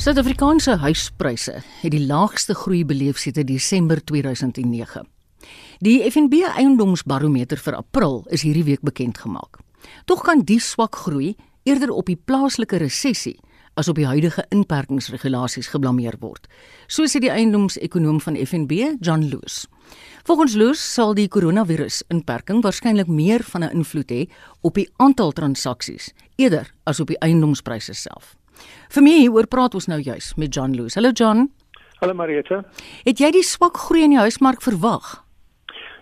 Suid-Afrikaanse huispryse het die laagste groei beleef sedert Desember 2009. Die FNB eiendomsbarometer vir April is hierdie week bekend gemaak. Tog kan die swak groei eerder op die plaaslike resessie as op die huidige inperkingsregulasies geblameer word, soos sê die eiendomsekonoom van FNB, John Loos. Volgens Loos sal die koronavirus-inperking waarskynlik meer van 'n invloed hê op die aantal transaksies eerder as op die eiendomspryse self. Vir my hieroor praat ons nou juis met John Loos. Hallo John. Hallo Mariette. Het jy die swak groei in die huismark verwag?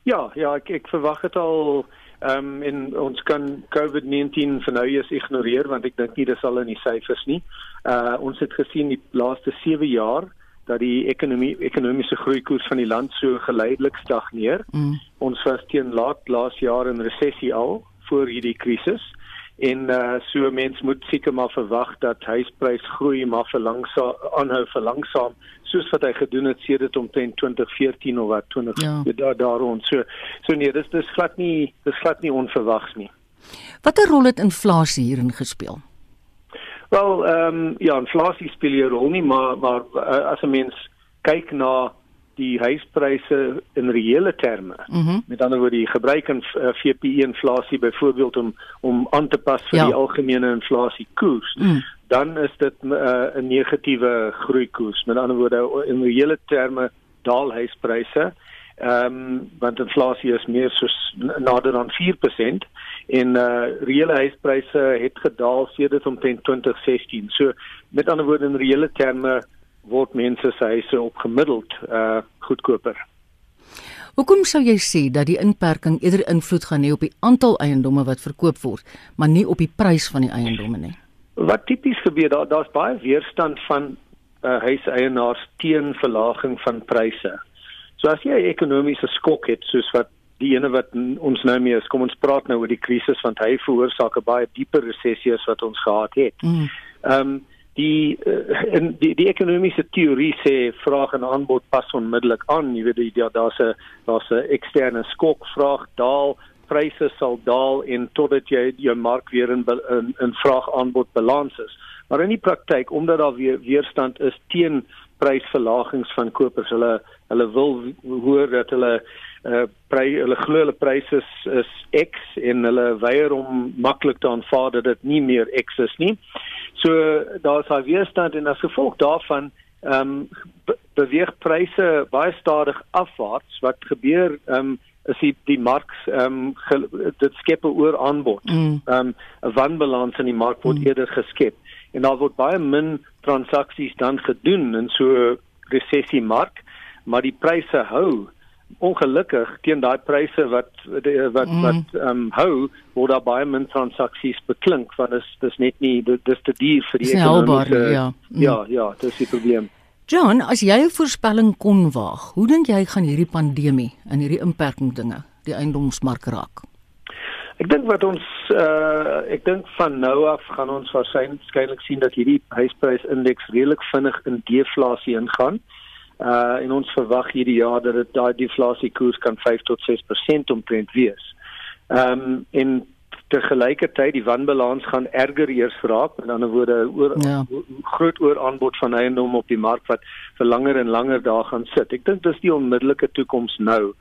Ja, ja, ek ek verwag dit al ehm um, en ons kan COVID-19 vir nou eers ignoreer want ek dink nie dis al in die syfers nie. Uh ons het gesien die laaste 7 jaar dat die ekonomie ekonomiese groeikoers van die land so geleidelik stagneer. Mm. Ons was teen laat laas jaar in resessie al voor hierdie krisis en uh, so mense moet seker maar verwag dat huisprys groei maar vir langsaam aanhou vir langsaam soos wat hy gedoen het sedert omtrent 2014 of wat 20 ja. daar daaroor so so nee dis dis glad nie dis glad nie onverwags nie. Watter rol het inflasie hierin gespeel? Wel ehm um, ja inflasie speel 'n rol nie maar maar uh, as 'n mens kyk na die huispryse in reële terme. Mm -hmm. Met ander woorde, die gebruik in uh, VPI inflasie byvoorbeeld om om aan te pas vir ja. die algemene inflasiekoers, mm. dan is dit uh, 'n negatiewe groeikoers. Met ander woorde, in reële terme daal huispryse. Ehm um, want inflasie is meer soos nader aan 4% en uh reële huispryse het gedaal sedert omtrent 2016. So met ander woorde in reële terme word mense se huise op gemiddeld uh goedkoper. Hoekom sou jy sê dat die inperking eerder invloed gaan hê op die aantal eiendomme wat verkoop word, maar nie op die prys van die eiendomme nie? Wat tipies gebeur daar daar's baie weerstand van uh huiseienaars teen verlaging van pryse. So as jy 'n ekonomiese skok het soos wat die ene wat ons nou mee is, kom ons praat nou oor die krisis want hy veroorsaak 'n baie dieper resessie as wat ons gehad het. Mm. Ehm mm. um, die uh, in die die ekonomiese teorie sê vraag en aanbod pas onmiddellik aan. Jy weet jy daar's 'n daar's 'n eksterne skok. Vraag daal pryse sal daal en totdat jy jou mark weer in in, in vraag aanbod balans is. Maar in die praktyk omdat daar weer weerstand is teen prysverlagings van kopers hulle hulle wil hoor dat hulle uh pry hulle glo hulle pryse is, is X en hulle weier om maklik te aanvaar dat dit nie meer X is nie. So daar's daai weerstand en as gevolg daarvan ehm um, be beweeg pryse baie stadig afwaarts. Wat gebeur ehm um, is die die mark ehm um, dit skep 'n oor aanbod. Mm. Ehm mm. um, 'n wanbalans in die mark word mm. eerder geskep en daar word baie min transaksies dan gedoen in so resessie mark, maar die pryse hou ongelukkig teen daai pryse wat wat mm. wat ehm um, hou word daar baie min transaksies beklink want dit is dis net nie dis te duur vir die ekonomiese ja mm. ja ja dis die probleem John as jy 'n voorspelling kon waag hoe dink jy gaan hierdie pandemie en hierdie inperking dinge die eiendomsmark raak Ek dink wat ons uh ek dink van nou af gaan ons waarskynlik sien dat hierdie huisprysindeks redelik vinnig in deflasie ingaan. Uh en ons verwag hierdie jaar dat dit daai deflasie koers kan 5 tot 6% omtrent wees. Ehm um, en te gelykertyd die wanbalans gaan erger eers raak, met ander woorde oor ja. groot oor aanbod van eiendom op die mark wat vir langer en langer daar gaan sit. Ek dink dis die onmiddellike toekoms nou.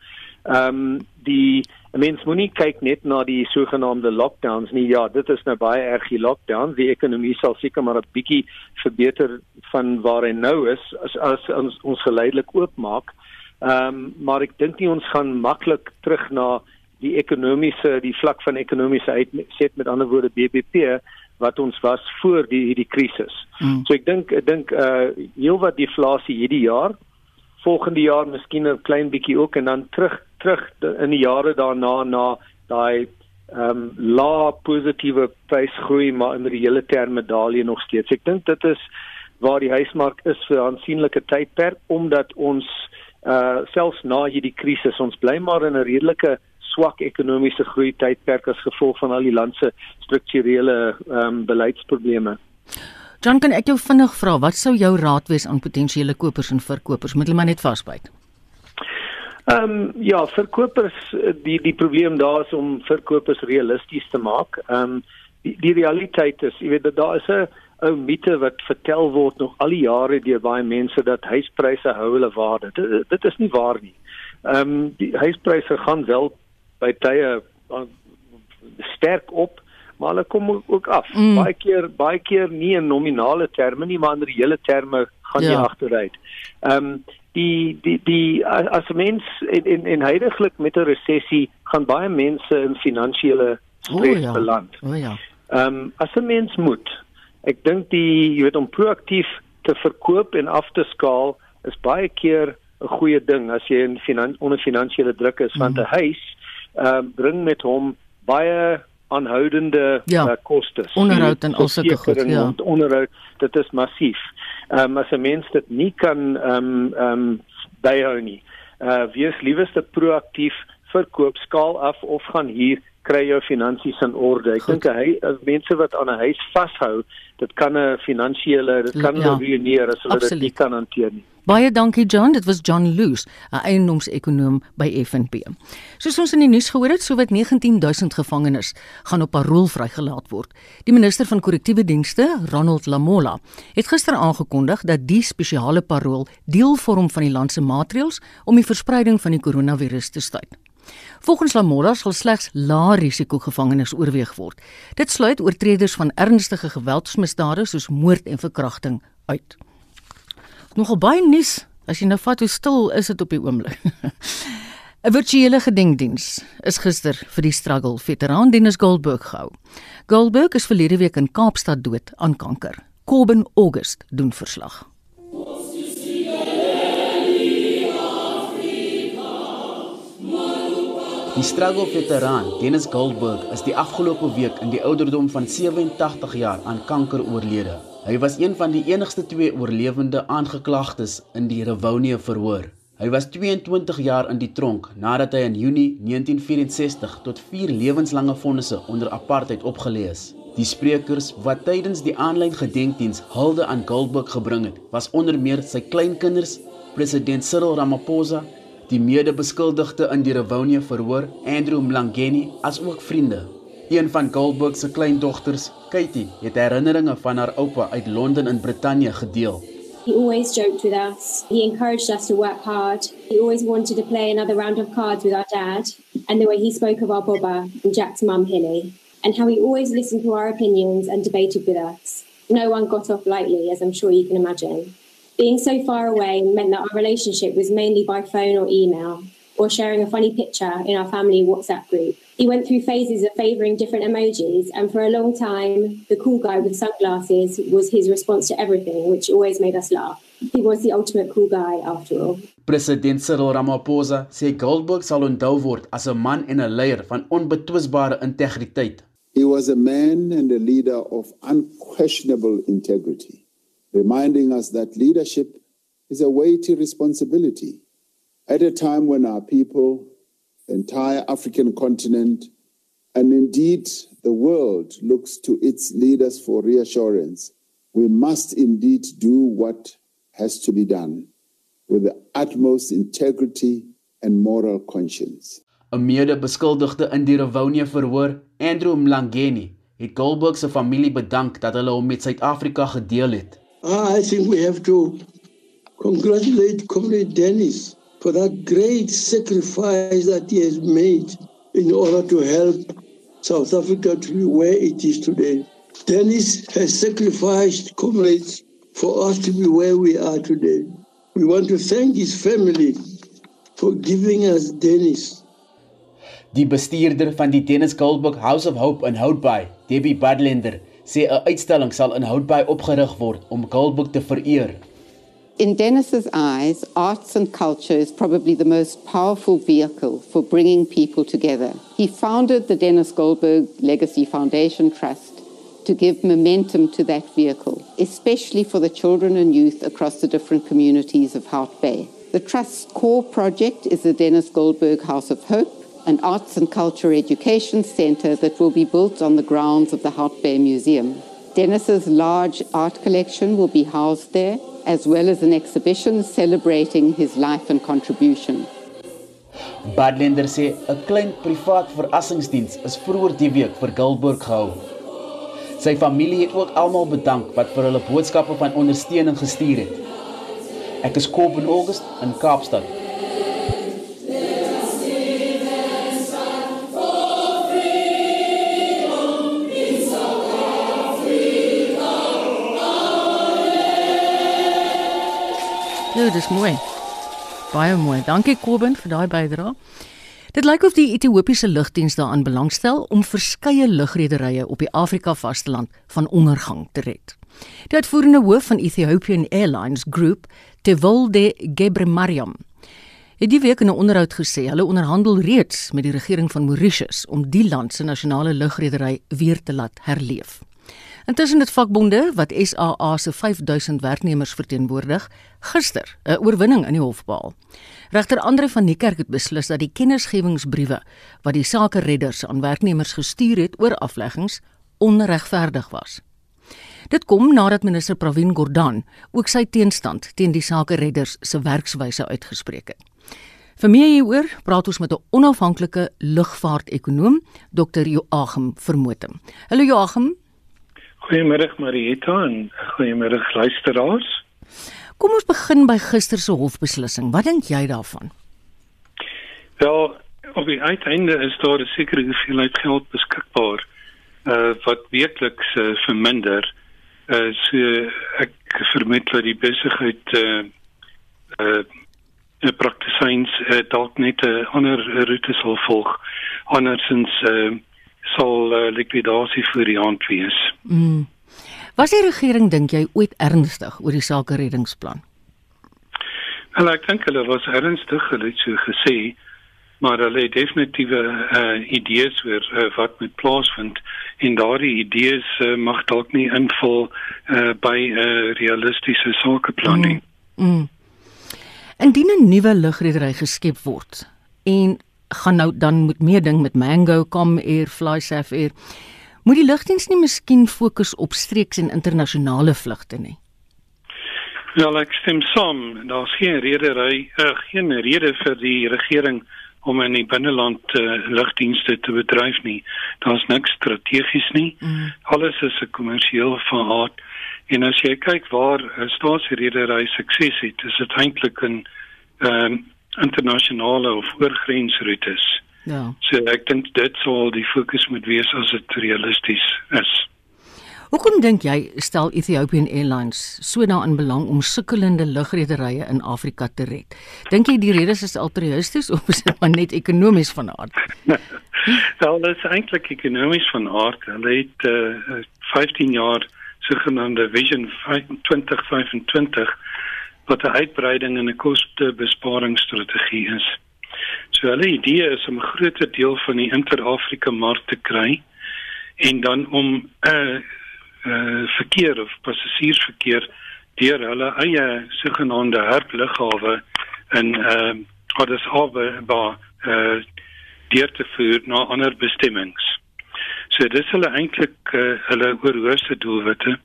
Ehm um, die mens moenie kyk net na die sogenaamde lockdowns nie. Ja, dit is nou baie erg die lockdown. Die ekonomie sal seker maar 'n bietjie verbeter van waar hy nou is as as ons ons geleidelik oopmaak. Ehm um, maar ek dink nie ons gaan maklik terug na die ekonomiese die vlak van ekonomiese uitset met ander woorde BBP wat ons was voor die hierdie krisis. Mm. So ek dink ek dink uh heelwat deflasie hierdie jaar volgende jaar miskien 'n klein bietjie ook en dan terug terug in die jare daarna na daai ehm um, lae positiewe prysgroei maar in reële terme daal jy nog steeds. Ek dink dit is waar die huismark is vir 'n aansienlike tydperk omdat ons uh selfs na hierdie krisis ons bly maar in 'n redelike swak ekonomiese groei tydperk as gevolg van al die land se strukturele ehm um, beleidsprobleme. John, kan ek jou vinnig vra, wat sou jou raad wees aan potensiële kopers en verkopers? Moet hulle maar net vasbyt. Ehm um, ja, verkopers die die probleem daar is om verkopers realisties te maak. Ehm um, die die realiteit is, jy weet dat daar is 'n ou mite wat vertel word nog al die jare deur baie mense dat huispryse hou hulle waarde. Dit, dit is nie waar nie. Ehm um, die huispryse gaan wel by tye uh, sterk op, maar hulle kom ook af. Mm. Baie keer baie keer nie in nominale terme nie, maar in reële terme gaan jy ja. agteruit. Ehm um, die die die as mens in in, in heidaglik met 'n resessie gaan baie mense in finansiële stres oh, ja. beland. O oh, ja. Ehm um, as 'n mens moet ek dink die jy weet om proaktief te verkoop en af te skaal is baie keer 'n goeie ding as jy in finan onder finansiële druk is mm. want 'n huis ehm uh, bring met hom baie aanhoudende ja. uh, kostes. Onderhoud en al sulke goed, ja. Onderhoud, dit is massief. Ehm um, as 'n mens dit nie kan ehm um, ehm um, byhou nie. Uh wees lieweste proaktief verkoop skaal af of gaan hier kry jou finansies in orde. Ek dink hy mense wat aan 'n huis vashou, dit kan 'n finansiële, dit kan ja, ruïneer as hulle dit nie kan hanteer nie. Baie dankie John, dit was John Loos, 'n eiendomsekonoom by FNB. Soos ons in die nuus gehoor het, sowat 19000 gevangenes gaan op parol vrygelaat word. Die minister van korrektiewe dienste, Ronald Lamola, het gister aangekondig dat die spesiale parol deel vorm van die land se maatreëls om die verspreiding van die koronavirus te staai. Volgens Lamola sal slegs lae risiko gevangenes oorweeg word. Dit sluit oortreders van ernstige geweldsmisdade soos moord en verkrachting uit nogal baie nuus as jy nou vat hoe stil is dit op die oomblik. 'n Virtuele gedenkdiens is gister vir die struggle veteran Dennis Goldberg gehou. Goldberg is verlede week in Kaapstad dood aan kanker. Corbin August doen verslag. Die struggle veteran Dennis Goldberg is die afgelope week in die ouderdom van 87 jaar aan kanker oorlede. Hy was een van die enigste twee oorlewende aangeklagtes in die Rivonia verhoor. Hy was 22 jaar in die tronk nadat hy in Junie 1964 tot 4 lewenslange vonnisse onder apartheid opgelê is. Die sprekers wat tydens die aanlyn gedenkdiens hulde aan Goldberg gebring het, was onder meer sy kleinkinders, president Cyril Ramaphosa, die mede-beskuldigde in die Rivonia verhoor, Andrew Mlangeni, asook vriende. Een van Goldberg se kleindogters, Katie, het herinneringe van haar oupa uit Londen in Brittanje gedeel. He always joked with us. He encouraged us to work hard. He always wanted to play another round of cards with our dad. And the way he spoke of our Boba and Jack's mum, Hilly. And how he always listened to our opinions and debated with us. No one got off lightly, as I'm sure you can imagine. Being so far away meant that our relationship was mainly by phone or email, or sharing a funny picture in our family WhatsApp group. He went through phases of favouring different emojis, and for a long time, the cool guy with sunglasses was his response to everything, which always made us laugh. He was the ultimate cool guy after all. President Cyril Ramaphosa sê Goldberg sal onthou word as 'n man en 'n leier van onbetwisbare integriteit. He was a man and a leader of unquestionable integrity, reminding us that leadership is a weighty responsibility at a time when our people, the entire African continent, and indeed the world looks to its leaders for reassurance, we must indeed do what has to be done with the utmost integrity and moral conscience. 'n Mede-beskuldigde in die Rivonia verhoor, Andrew Mlangeni, het Goldberg se familie bedank dat hulle hom met Suid-Afrika gedeel het. I think we have to congratulate Comrade Dennis for that great sacrifice that he has made in order to help South Africa to be where it is today. Dennis has sacrificed comrades for us to be where we are today. We want to thank his family for giving us Dennis. Die bestuurder van die Dennis Goldberg House of Hope in Houtbaai, Debbie Badlender, sê 'n uitstalling sal in Houtbaai opgerig word om Goldberg te vereer. In Dennis's eyes, arts and culture is probably the most powerful vehicle for bringing people together. He founded the Dennis Goldberg Legacy Foundation Trust to give momentum to that vehicle, especially for the children and youth across the different communities of Hout Bay. The Trust's core project is the Dennis Goldberg House of Hope, an arts and culture education center that will be built on the grounds of the Hout Bay Museum. Dennis's large art collection will be housed there as well as an exhibition celebrating his life and contribution. Badlender sê 'n klein privaat verrassingsdiens is vroeër die week vir Gilburg gehou. Sy familie het ook almal bedank wat vir hulle boodskappe van ondersteuning gestuur het. Ek is Koop in August in Kaapstad. Ja, dis mooi. Baie mooi. Dankie Kobben vir daai bydrae. Dit lyk of die Ethiopiese lugdiens daaraan belangstel om verskeie lugrederye op die Afrika vasteland van ondergang te red. Die uitvoerende hoof van Ethiopian Airlines Group, Tewolde Gebremariam, het die week in 'n onderhoud gesê hulle onderhandel reeds met die regering van Mauritius om die land se nasionale lugredery weer te laat herleef. Intussen het vakbonde wat SAA se 5000 werknemers verteenwoordig, gister 'n oorwinning in die hof behaal. Regter Andre van Niekerk het beslis dat die kennisgewingsbriewe wat die sake redders aan werknemers gestuur het oor afleggings onregverdig was. Dit kom nadat minister Pravin Gordhan ook sy teenstand teen die sake redders se werkswyse uitgespreek het. Vir meer hieroor praat ons met 'n onafhanklike lugvaartekonoom, Dr. Joachim Vermotem. Hallo Joachim, Goeiemôre Marieta en goeiemôre luisteraars. Kom ons begin by gister se hofbeslissing. Wat dink jy daarvan? Wel, op die uiteinde is daar 'n sekere hoeveelheid geld beskikbaar uh wat werkliks uh, verminder. Uh so ek vermoed dat die besigheid uh uh die praktisyns uh, dalk net 'n uh, ander roete sal volg andersins uh sal uh, likwidasie vir die hand wees. Mm. Was die regering dink jy ooit ernstig oor die sake reddingsplan? Wel ek dink hulle was ernstig, hulle het so gesê, maar hulle het definitiewe uh, idees oor uh, wat moet plaasvind en daardie idees uh, mag dalk nie invul uh, by 'n uh, realistiese sakeplan nie. Mm. Mm. Indien 'n nuwe lugredery geskep word en gaan nou dan moet meer ding met Mango, Com Air, FlySafair Air. Moet die lugdiens nie miskien fokus op streeks en internasionale vlugte nie? Ja, ek stem saam. Daar's geen rede ry, uh, geen rede vir die regering om in die binneland uh, lugdienste te bedryf nie. Daar's niks strategies nie. Mm. Alles is 'n kommersiële van aard. En as jy kyk waar 'n uh, staatsredery sukses het, is dit eintlik in ehm um, internasionale of oorgrensroetes. Ja. So ek dink dit sal die fokus moet wees as dit realisties is. Hoekom dink jy stel Ethiopian Airlines so daarin belang om sukkelende lugrederye in Afrika te red? Dink jy die redes is altruïsties of is dit maar net ekonomies van aard? Wel, dit is eintlik ekonomies van aard. Hulle het uh, 15 jaar sogenaamde Vision 2025 wat 'n uitbreiding en 'n kostebesparingsstrategie is. So hulle idee is om 'n groter deel van die inter-Afrika mark te kry en dan om 'n uh, uh, verkeer of passasiersverkeer deur hulle eie sogenaamde hartlughawe in uh Addis Ababa uh deur te voer na ander bestemmings. So dis hulle eintlik uh, hulle oorhoofse doelwitte.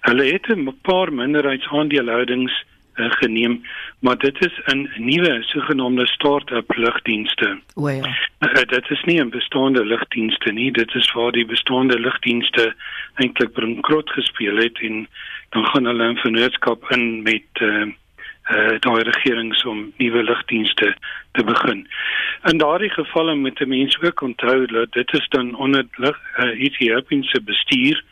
Hulle het 'n paar minderheidsaandeelhoudings uh, geneem, maar dit is 'n nuwe sogenaamde start-up lugdienste. O ja. Uh, dit is nie 'n bestaande lugdienste nie, dit is waar die bestaande lugdienste eintlik bankrot gespeel het en dan gaan hulle 'n vennootskap in met uh, uh daai regerings om nuwe lugdienste te begin. In daardie gevalle moet mense ook onthou dat dit is dan onder lug uh, Ethiopië se bestuur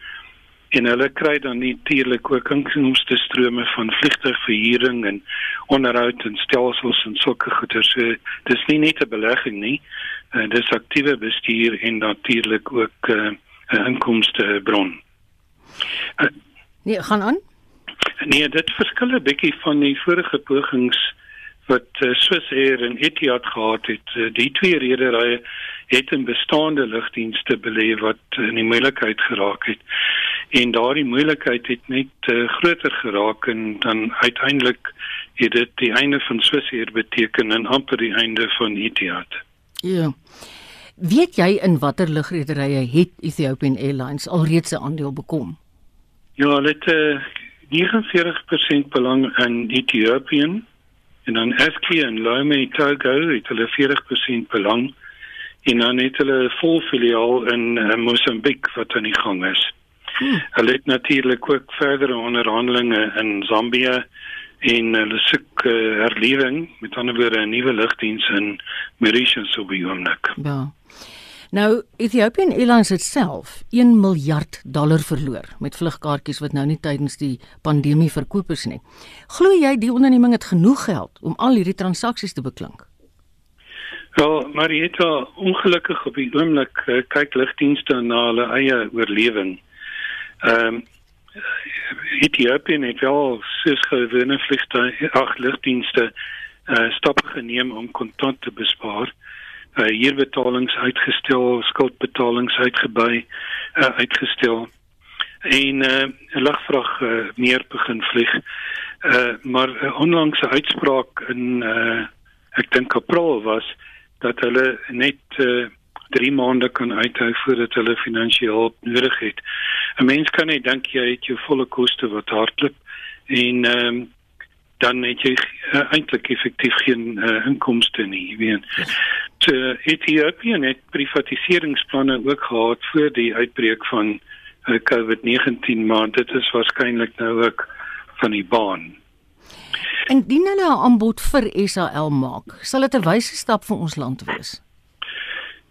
en hulle kry dan natuurlik ook inkomste strome van vliegtuigverhuuring en onderhoud en stelsels en sulke goeder. So dis nie net 'n belegging nie. Uh, dis aktiewe bestuur en natuurlik ook 'n uh, uh, inkomste bron. Uh, nee, gaan aan. Nee, dit verskil 'n bietjie van die vorige pogings wat uh, Swiss Air en Etihad gehad het. Uh, die twee rederye het 'n bestaande lugdienste belê wat in die moeilikheid geraak het en daardie moeilikheid het net uh, groter geraak en dan uiteindelik het dit die einde van Swisseer beteken en amper die einde van Etihad. Ja. Weet jy in watter lugrederye het Ethiopian Airlines alreeds 'n aandeel bekom? Ja, hulle het uh, 49% belang in Ethiopian en dan FK en Lome Togo het hulle 40% belang en dan het hulle 'n vol filiaal in uh, Mosambiek wat aan die gang is. Hmm. Hulle het natuurlik ook verdere onderhandelinge in Zambië en hulle soek uh, herlewing met ander woorde 'n nuwe lugdiens in Mauritius op die oomblik. Ja. Nou Ethiopian Airlines het self 1 miljard dollar verloor met vlugkaartjies wat nou nie tydens die pandemie verkoop is nie. Glo jy die onderneming het genoeg geld om al hierdie transaksies te beklink? Wel, Marieta, ongelukkig op die oomblik uh, kyk lugdienste na hulle eie oorlewing. Ehm um, Ethiopië het wel soos gewone vliegtuie ag lugdienste uh, stappe geneem om kontant te bespaar. Uh, huurbetalings uitgestel, skuldbetalings uitgebei, uh, uitgestel en 'n uh, lugvrag uh, meer begin vlieg. Uh, maar 'n uh, onlangse uitspraak in uh, ek dink April was dat hulle net uh, 3 maande kan uithou voordat hulle finansiële hulp nodig het. 'n Mens kan net dink jy het jou volle koste wat hardloop en ehm um, dan het jy uh, eintlik effektief geen uh, inkomste nie, jy weet. So Ethiopië het privatiseringsplanne ook gehad voor die uitbreek van uh, COVID-19, maar dit is waarskynlik nou ook van die baan. Indien hulle 'n aanbod vir SAL maak, sal dit 'n wyse stap vir ons land wees.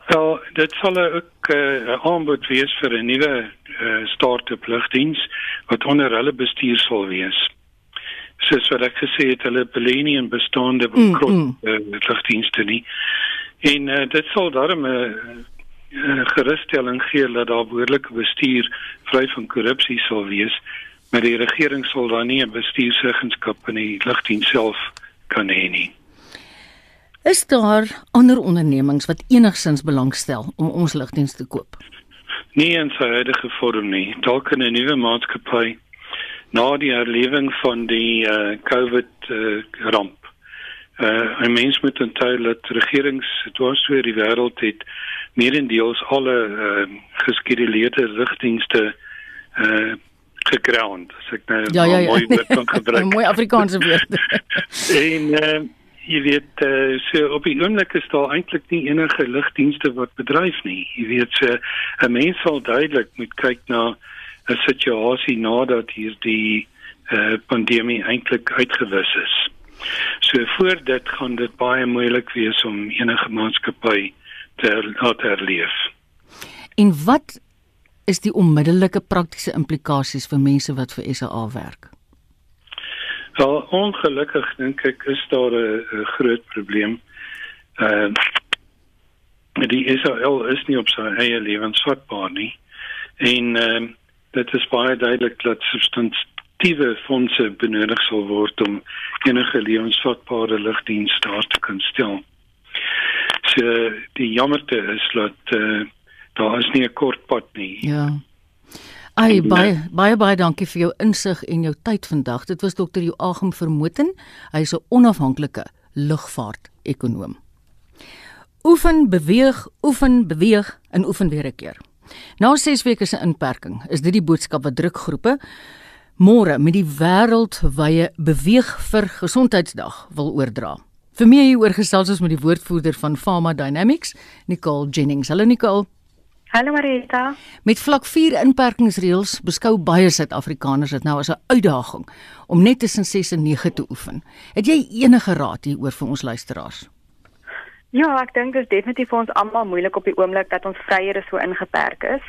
Wel, dit sal ook eh, 'n uh, aanbod wees vir 'n nuwe uh, start-up lugdiens wat onder hulle bestuur sal wees. Soos wat ek gesê het, hulle belê in bestaande bekrot mm, mm. uh, lugdienste nie. En uh, dit sal daarmee 'n uh, gerusstelling gee dat daar behoorlike bestuur vry van korrupsie sal wees, maar die regering sal dan nie 'n bestuursregenskap in die lugdiens self kan hê nie. Is daar ander ondernemings wat enigsins belangstel om ons lugdiens te koop? Nee, in sy huidige vorm nie. Dalk 'n nuwe maatskappy na die herlewing van die uh, COVID uh, ramp. Uh, 'n mens moet onthou dat regerings dwars oor die wêreld het meerendeels alle uh, geskeduleerde lugdienste uh, geground. As ek nou ja, ja, ja. mooi woord kan gebruik. mooi Afrikaanse woord. en uh, jy weet uh, so op die oomblik is daar eintlik nie enige lugdienste wat bedryf nie. Jy weet so 'n mens sal duidelik moet kyk na 'n situasie nadat hierdie uh, pandemie eintlik uitgewis is. So voor dit gaan dit baie moeilik wees om enige maatskappy te laat herleef. En wat is die onmiddellike praktiese implikasies vir mense wat vir SA werk? Wel ongelukkig dink ek is daar 'n groot probleem. Uh, die Israel is nie op sy eie lewensvatbaar nie. En ehm uh, is baie duidelik dat substantiëre fondse benodig sal word om enige lewensvatbare lugdiens daar te kan stel. So die jammerte is dat uh, daar is nie 'n kort pad nie. Ja. Ai baie baie baie dankie vir jou insig en jou tyd vandag. Dit was dokter Joachim Vermoten. Hy is 'n onafhanklike lugvaart-ekonoom. Oefen, beweeg, oefen, beweeg en oefen weer 'n keer. Na 6 weke se inperking is dit die boodskap wat drukgroepe môre met die wêreldwye beweeg vir gesondheidsdag wil oordra. Vir meer hieroor gesels ons met die woordvoerder van Pharma Dynamics, Nicole Jennings. Hallo Nicole. Hallo Marita. Met vlak 4 inperkingsreëls beskou baie Suid-Afrikaners dit nou as 'n uitdaging om net tussen 6 en 9 te oefen. Het jy enige raad hieroor vir ons luisteraars? Ja, ek dink dit is definitief vir ons almal moeilik op die oomblik dat ons vryhede so ingeperk is.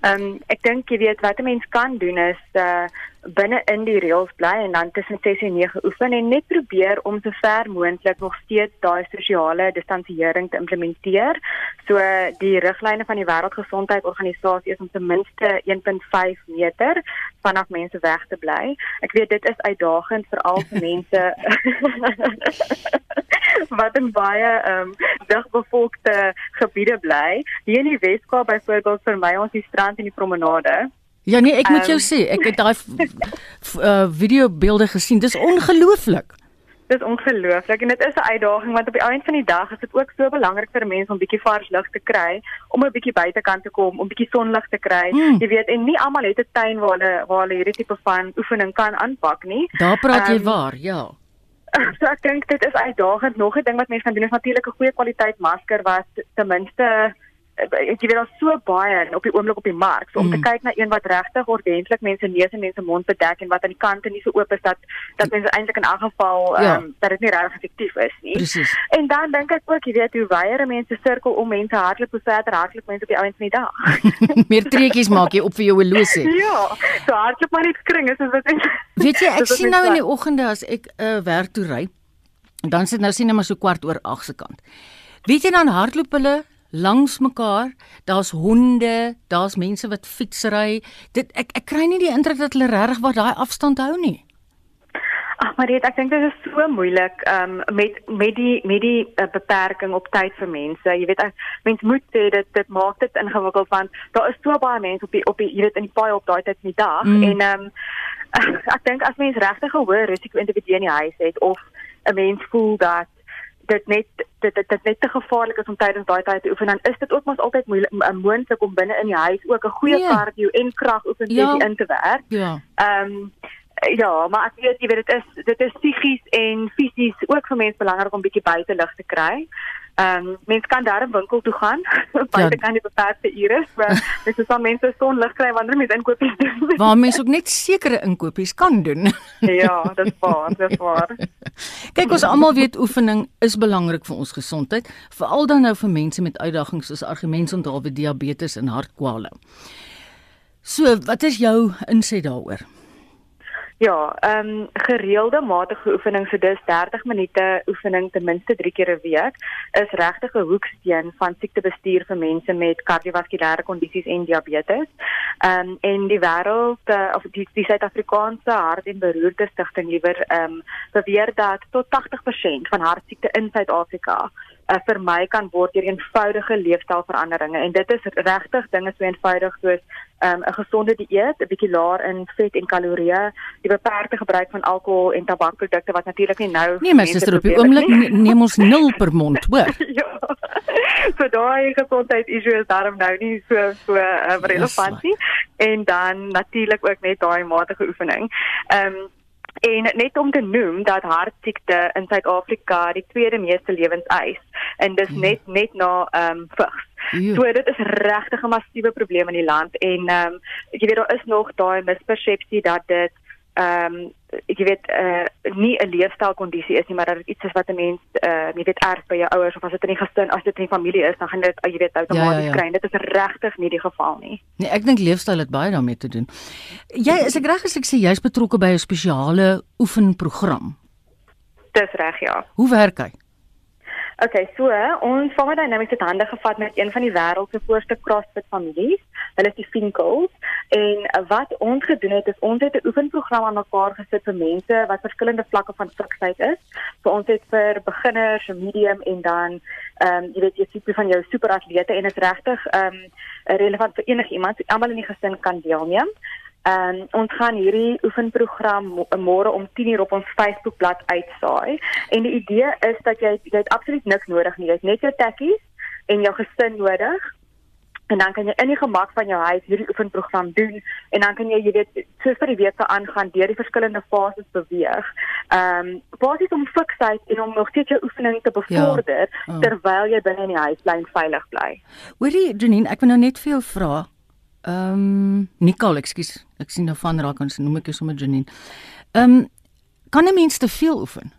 Ehm um, ek dink jy weet wat 'n mens kan doen is uh binne in die reëls bly en dan tussen 6 en 9 oefen en net probeer om so ver moontlik nog steeds daai sosiale distansiering te implementeer. So die riglyne van die Wêreldgesondheidsorganisasie is om ten minste 1.5 meter vanaf mense weg te bly. Ek weet dit is uitdagend vir al die mense wat in baie ehm um, digbevolkte gebiede bly. Hier in die Weskaap byvoorbeeld vir my ons die strand en die promenade. Ja nee, ek moet um, jou sê, ek het daai uh, video beelde gesien. Dis ongelooflik. Dis ongelooflik en dit is 'n uitdaging want op die einde van die dag is dit ook so belangrik vir mense om bietjie vars lug te kry, om 'n bietjie buitekant te kom, om bietjie sonlig te kry. Mm. Jy weet, en nie almal het 'n tuin waar hulle waar hulle hierdie tipe van oefening kan aanpak nie. Daar praat um, jy waar, ja. So ek dink dit is uitdagend. Nog 'n ding wat mense kan doen is natuurlik 'n goeie kwaliteit masker wat ten minste jy weet daar's so baie op die oomblik op die mark. So om mm. te kyk na een wat regtig ordentlik mense neus en mense mond bedek en wat aan die kante nie so oop is dat dat mense eintlik in elk geval ehm ja. um, dat dit nie regtig effektief is nie. Precies. En dan dink ek ook, jy weet, hoe weier mense sirkel om mense hardloop hoe verder hardloop mense op die ouens van die dag. Meer treetjies maak jy op vir jou horlosie. ja, so hardloop maar net kring is wat Weet jy, ek sien nou in die oggende as ek 'n uh, werk toe ry, dan sit nou sien net maar so kwart oor 8 se kant. Weet jy dan hardloop hulle langs mekaar. Daar's honde, daar's mense wat fietsry. Dit ek ek kry nie die indruk dat hulle regtig wat daai afstand hou nie. Ag maar dit ek dink dit is so moeilik um, met met die met die uh, beperking op tyd vir mense. Jy weet mense moet sê dit dit maak dit ingewikkeld want daar is so baie mense op die op die jy weet in die paai op daai tyd in die dag mm. en ehm um, ek dink as mens regtig 'n hoë risiko individu in die huis het of 'n mens voel dat dit net dit dit, dit net te gevaarlik is om tydens daai tyd te oefen dan is dit ook mos altyd moontlik om binne in die huis ook 'n goeie yeah. cardio en krag oefening ja. in te werk. Ja. Ehm um, ja, maar ek weet jy weet dit is dit is psigies en fisies ook vir mense belangrik om bietjie buite lig te kry. Ehm um, mense kan daar 'n winkel toe gaan. Baie ja. kan die beperkte ure, maar dis is dan mense son lig kry wanneer mense inkopies doen. Waar mense ook net sekere inkopies kan doen. ja, dis waar, dis waar. Kyk, ons almal weet oefening is belangrik vir ons gesondheid, veral dan nou vir mense met uitdagings soos argumentsonthaalwe, diabetes en hartkwale. So, wat is jou insig daaroor? Ja, ehm um, gereelde matige oefening so dis 30 minute oefening ten minste 3 keer 'n week is regtig 'n hoeksteen van siektebestuur vir mense met kardiovaskulêre kondisies en diabetes. Ehm um, en die wêreld uh, of die die Suid-Afrikaanse Hart en Beroerte Stichting liewer ehm um, beweer dat tot 80% van hartsiekte in Suid-Afrika uh, vermy kan word deur eenvoudige leefstylveranderinge en dit is regtig dinge so eenvoudig soos um, 'n gesonde dieet, 'n bietjie laer in vet en kalorieë, die beperkte gebruik van alkohol en tabakprodukte wat natuurlik nie nou Nee, my suster op die oomblik neem ons 0 per mond, hoor. ja. So daai gesondheid issue is daarom nou nie so so uh, relevant nie. En dan natuurlik ook net daai matige oefening. Ehm um, En net om te noem dat hartsiekte in Suid-Afrika die tweede meeste lewenseis en dis net net na ehm um, vigs. Ja. So dit is regtig 'n massiewe probleem in die land en ehm um, jy weet daar is nog daai mispersepsie dat dit ehm um, jy weet uh, nie 'n leefstylkondisie is nie maar dat dit iets is wat 'n mens uh, jy weet erf by jou ouers of as dit in die gesin as dit in die familie is dan gaan dit jy weet outomaties ja, ja, ja. kry. Dit is regtig nie die geval nie. Nee ek dink leefstyl het baie daarmee te doen. Jy is ek reg as ek sê jy's betrokke by 'n spesiale oefenprogram. Dis reg ja. Hoe werk hy Okay, so ons Farmer Dynamics het hande gevat met een van die wêreld se voorste CrossFit families. Hulle is die Finkels en wat ons gedoen het is ons het 'n oefenprogram aan mekaar gesit vir mense wat verskillende vlakke van fiksheid is. So ons het vir beginners, medium en dan ehm um, jy weet jy tipe van jou superatlete en dit is regtig ehm um, relevant vir enigiemand. So almal in die gesin kan deelneem. En um, ons gaan hierdie oefenprogram môre om 10:00 op ons Facebookblad uitsaai. En die idee is dat jy jy het absoluut niks nodig nie. Jy het net jou tekkies en jou gesin nodig. En dan kan jy in die gemak van jou huis hierdie oefenprogram doen en dan kan jy jy weet soos vir die week se aangaan deur die verskillende fases beweeg. Ehm um, basies om fiksheid en om nog steeds jou oefening te bevorder ja. oh. terwyl jy binne in die huis bly en veilig bly. Hoorie Janine, ek wil nou net vir jou vra. Ehm um, Nicole, ekskuus. Ek sien nou van raak ons noem ek jou sommer Janine. Ehm um, kan 'n mens te veel oefen?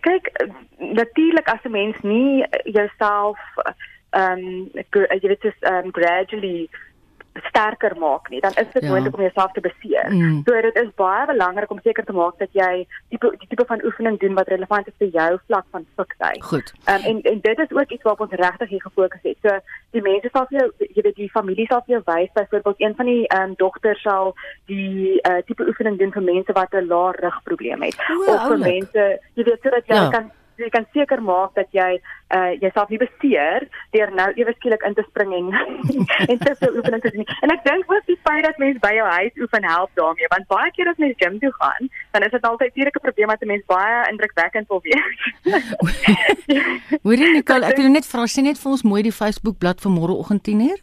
Kyk, natuurlik as 'n mens nie jouself ehm um, jy weet dis ehm um, gradually sterker maak nie, dan is dit ja. moontlik om jouself te beseer. Mm. So dit is baie belangrik om seker te maak dat jy tipe die tipe van oefening doen wat relevant is vir jou vlak van fiksheid. Goed. Um, en en dit is ook iets waarop ons regtig hier gefokus het. So die mense sal vir jou jy weet die familie sal vir jou wys byvoorbeeld een van die ehm um, dogters sal die uh, tipe oefening doen vir mense wat 'n lae rugprobleem het o, of vir mense jy weet sodat jy ja. kan jy kan seker maak dat jy uh jouself nie beseer deur nou ewe skielik in te spring en en te veel oefening te doen. En ek dink ook die feit dat mense by jou huis oefen help daarmee, want baie keer as mense gym toe gaan, dan is dit altyd 'n probleem dat 'n mens baie indrukwekkend wil wees. Hoorie Nicole, ek wil net vra, sien net vir ons mooi die Facebook bladsy vir môreoggend 10:00.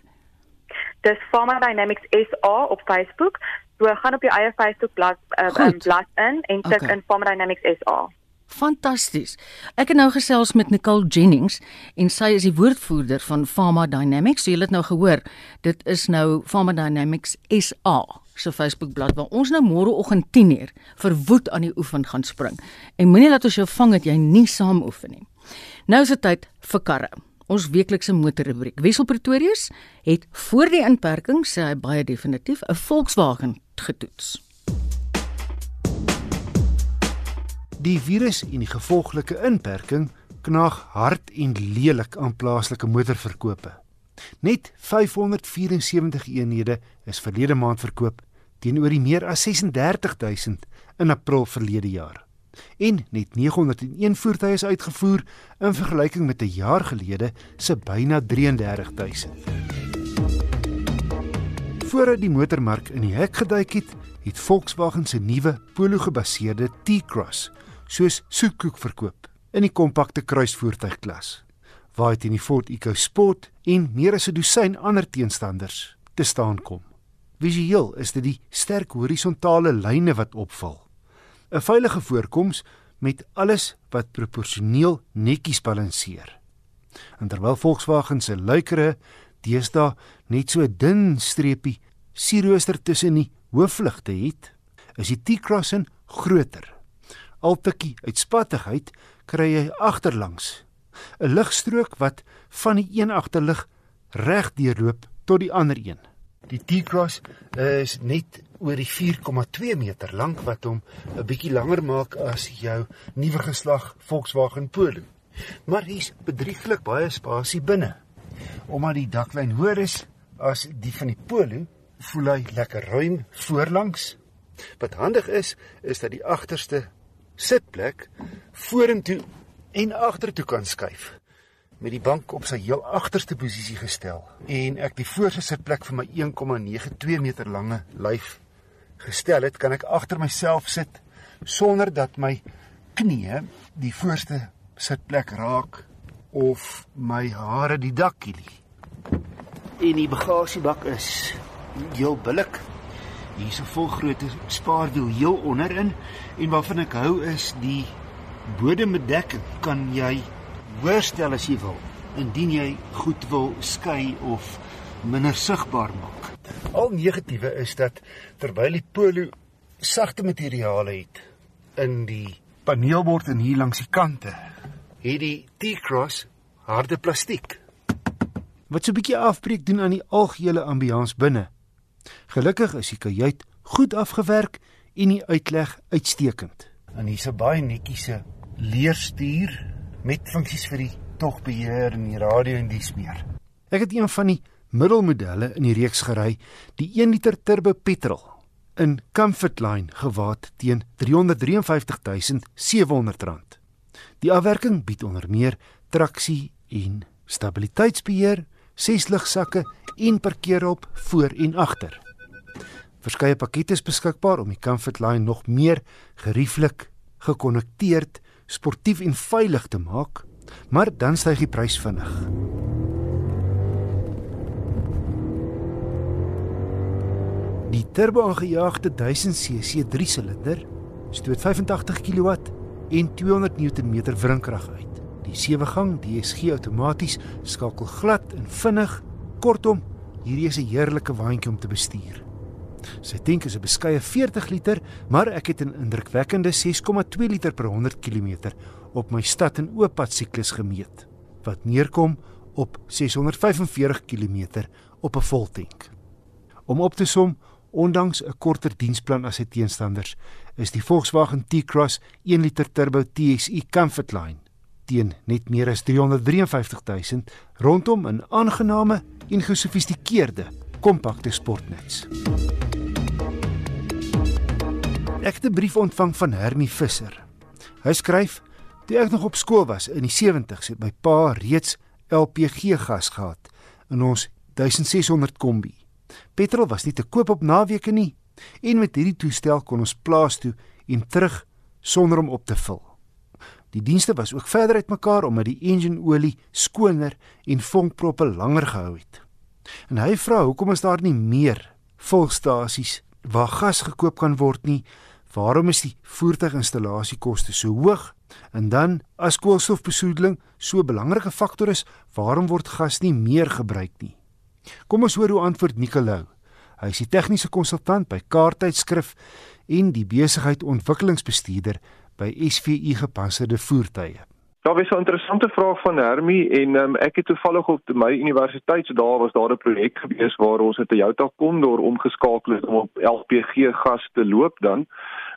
Dis Pharma Dynamics SA op Facebook. So gaan op jou eie Facebook bladsy uh, um, blad in en tik okay. in Pharma Dynamics SA. Fantasties. Ek het nou gesels met Nicole Jennings en sy is die woordvoerder van Pharma Dynamics. So jy het nou gehoor, dit is nou Pharma Dynamics SA se Facebookblad waar ons nou môreoggend 10uur verwoed aan die oefen gaan spring. En moenie laat ons jou vang dat jy nie saam oefen nie. Nou is dit tyd vir karre. Ons weeklikse motorrubriek. Wessel Pretorius het voor die inperking sê hy baie definitief 'n Volkswagen getoets. Die virus en die gevolglike inperking knaag hard en lelik aan plaaslike motorverkope. Net 574 eenhede is verlede maand verkoop teenoor die meer as 36000 in April verlede jaar. En net 901 voertuie is uitgevoer in vergelyking met 'n jaar gelede se byna 33000. Voordat die motormark in die hek geduik het, het Volkswagen se nuwe Polo-gebaseerde T-Cross soos soetkoek verkoop in die kompakte kruisvoertuigklas waar dit in die Ford EcoSport en meer as 'n dosyn ander teenstanders te staan kom. Visueel is dit die sterk horisontale lyne wat opval. 'n Veilige voorkoms met alles wat proporsioneel netjies balanseer. En terwyl Volkswagen se luikere deesdae net so 'n dun streepie sierrooster tussen die hoofligte het, is die T-Cross groter al tikkie uitspattigheid kry jy agterlangs 'n ligstrook wat van die een agterlig reg deurloop tot die ander een. Die T-Cross is net oor die 4,2 meter lank wat hom 'n bietjie langer maak as jou nuwe geslag Volkswagen Polo. Maar hier's bedrieglik baie spasie binne. Omdat die daklyn hoër is as die van die Polo, voel hy lekker ruim voorlangs. Wat handig is, is dat die agterste sitplek vorentoe en agtertoe kan skuif met die bank op sy heel agterste posisie gestel. En ek die voorste sitplek vir my 1,92 meter lange lyf gestel het kan ek agter myself sit sonder dat my knie die voorste sitplek raak of my hare die dak kilie. En die bagasiebak is heel billik Hier is 'n volgrootte spaarwiel heel onderin en waarvan ek hou is die bodembedekking kan jy hoër stel as jy wil indien jy goed wil skei of minder sigbaar maak. Al negatiewe is dat terwyl die Polo sagte materiale het in die paneelbord en hier langs die kante, het die T-Cross harde plastiek. Wat so 'n bietjie afbreek doen aan die algehele ambiance binne. Gelukkig is die kajuit goed afgewerk en die uitleg uitstekend. En hier's 'n baie netjiese leerstuur met funksies vir die togbeheer en die radio en dies meer. Ek het een van die middelmodelle in die reeks gery, die 1 liter turbo petrol in Comfortline gewaad teen R353700. Die afwerking bied onder meer traksie en stabiliteitsbeheer, ses ligsakke en parkeerhulp voor en agter. Verskeie pakkette is beskikbaar om die Comfort Line nog meer gerieflik, gekonnekteerd, sportief en veilig te maak, maar dan styg die prys vinnig. Die turbo-aangejaagde 1000cc 3-silinder stoot 85 kW en 200 Nm wrinkrag uit. Die 7-gang DSG outomaties skakel glad en vinnig. Kortom, hierdie is 'n heerlike waantjie om te bestuur. Sy tank is 'n beskeie 40 liter, maar ek het 'n indrukwekkende 6,2 liter per 100 km op my stad en ooppad siklus gemeet, wat neerkom op 645 km op 'n voltank. Om op te som, ondanks 'n korter diensplan as sy teenstanders, is die Volkswagen T-Cross 1 liter turbo TSI Comfortline teen net meer as 353 000 rondom 'n aangename en gesofistikeerde kompakte sportnuts. Ek het 'n brief ontvang van Hermie Visser. Hy skryf: "Toe ek nog op skool was in die 70's het my pa reeds LPG gas gehad in ons 1600 kombi. Petrol was nie te koop op naweke nie en met hierdie toestel kon ons plaas toe en terug sonder om op te vul. Die dienste was ook verder uitmekaar omdat die engine olie skoner en vonkproppe langer gehou het. En hy vra hoekom is daar nie meer volstasies waar gas gekoop kan word nie Waarom is die voertuiginstallasiekoste so hoog? En dan as koolstofbesoedeling so 'n belangrike faktor is, waarom word gas nie meer gebruik nie? Kom ons hoor hoe antwoord Nicolou. Hy is die tegniese konsultant by Kaarttydskrif en die besigheid ontwikkelingsbestuurder by SVU gepantserde voertuie. Daar was 'n interessante vraag van Hermie en um, ek het toevallig op my universiteit so daar was daar 'n projek gewees waar ons 'n Toyota Condor omgeskakel het om op LPG gas te loop dan.